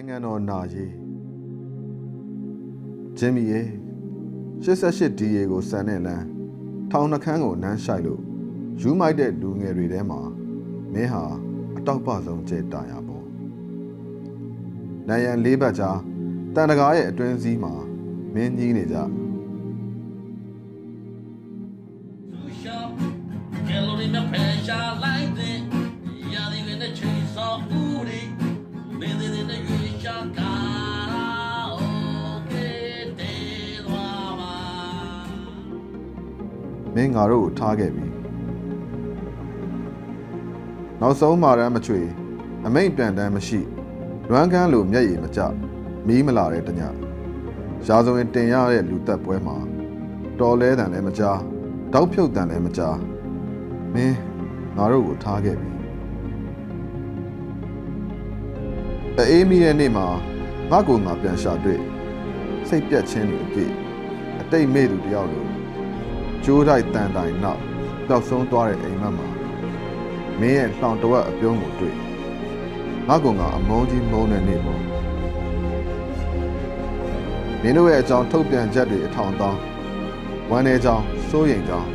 နိုင်ငံတော်နာရေးဂျင်မီရဲ့88 DA ကိုစံတဲ့လမ်းထောင်နှခမ်းကိုနမ်းဆိုင်လို့ယူမိုက်တဲ့လူငယ်တွေထဲမှာမင်းဟာအတောက်ပဆုံးကျဲတာရပေါ့နိုင်ရန်လေးဘက်ကြားတန်တကားရဲ့အတွင်းစည်းမှာမင်းကြီးနေကြ မင်းငါတို့ကိုထားခဲ့ပြီနောက်ဆုံးမာရမ်းမချွေအမိတ်ပြန်တမ်းမရှိလွမ်းကန်းလိုမျက်ရည်မကျမီးမလာတဲ့တညရာဇဝင်တင်ရတဲ့လူသက်ပွဲမှာတော်လဲတန်လည်းမကြားတောက်ဖြုတ်တန်လည်းမကြားမင်းငါတို့ကိုထားခဲ့ပြီအေးမီရဲ့နေ့မှာငါ့ကိုငါပြန်ရှာတွေ့စိတ်ပြက်ခြင်းတွေအပြည့်အတိတ်မေ့သူတယောက်လို ကျိုးတိုက်တန်တိုင်နောက်ပျောက်ဆုံးသွားတဲ့အိမ်မက်မှာမင်းရဲ့တောင်တဝက်အပြုံးကိုတွေ့ငါကောင်ကအမုန်းကြီးမုန်းတဲ့နေ့ပေါ့မင်းတို့ရဲ့အကြောင်းထုတ်ပြန်ချက်တွေအထောင်တောင်းဝမ်းနေကြောင်းစိုးရိမ်ကြောင်း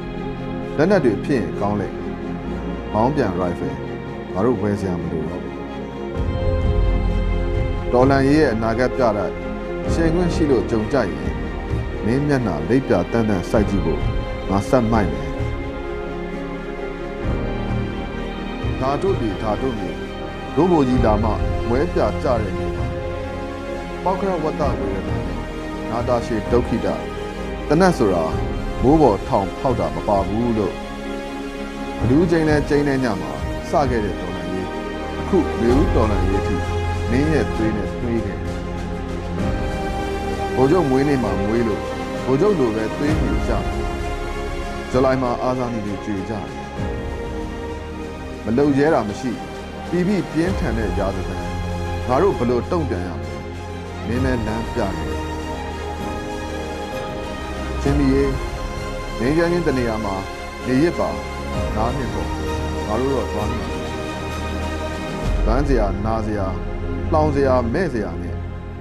လက်နက်တွေဖြစ်ရင်ကောင်းလေမောင်းပြန် rifle ငါတို့ဝယ်စရာမလိုတော့ဘူးတော်လန်ရေးရဲ့အနာဂတ်ပြတဲ့ရှင်ခွင့်ရှိလို့ကြုံကြရင်မင်းမျက်နှာလိပ်ပြတန်းတန်းစိုက်ကြည့်ဖို့ ငါဆက်မိုက်မယ်ဓာတုတွေဓာတုတွေဒုဘိုလ်ကြီးလာမှမွဲပြကြတဲ့နေ့မှာပောက်ကရဝတ္တဝေရနာနာတာရှိဒုက္ခိတတနတ်ဆိုတာမိုးပေါ်ထောင်ဖောက်တာမပါဘူးလို့ဘလူးချင်းနဲ့ချင်းနဲ့ညမှာစခဲ့တဲ့တော်လန်ကြီးအခုမေဦးတော်လန်ကြီးအထိမင်းရဲ့သွေးနဲ့သွေးခဲ့တယ်ဘိုလ်ချုပ်မွေးနေ့မှာမွေးလို့ဘိုလ်ချုပ်လိုပဲသွေးမြူကြတယ် ဇူလိုင်မှာအာဇာနည်တွေကြွေကြတယ်မလုံရဲတာမရှိပြီးပြီးပြင်းထန်တဲ့ရာဇသံငါတို့ဘလို့တုံ့ပြန်ရမလဲမင်းနဲ့လမ်းပြနေတယ်ချင်းမီရေနေကြချင်းတနေရာမှာနေရစ်ပါနားနှစ်ပေါ့ငါတို့တော့သွားနေတယ်ဗန်းစရာနာစရာလောင်စရာမဲ့စရာနဲ့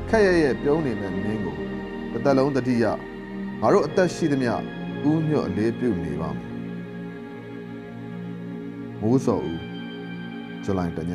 ခက်ရရဲ့ပြုံးနေမဲ့မင်းကိုတစ်သက်လုံးတတိယငါတို့အသက်ရှိသမျှ ဥညွတ်အလေးပြုနေပါမယ်မိုးစော်ဦးဇူလိုင်တည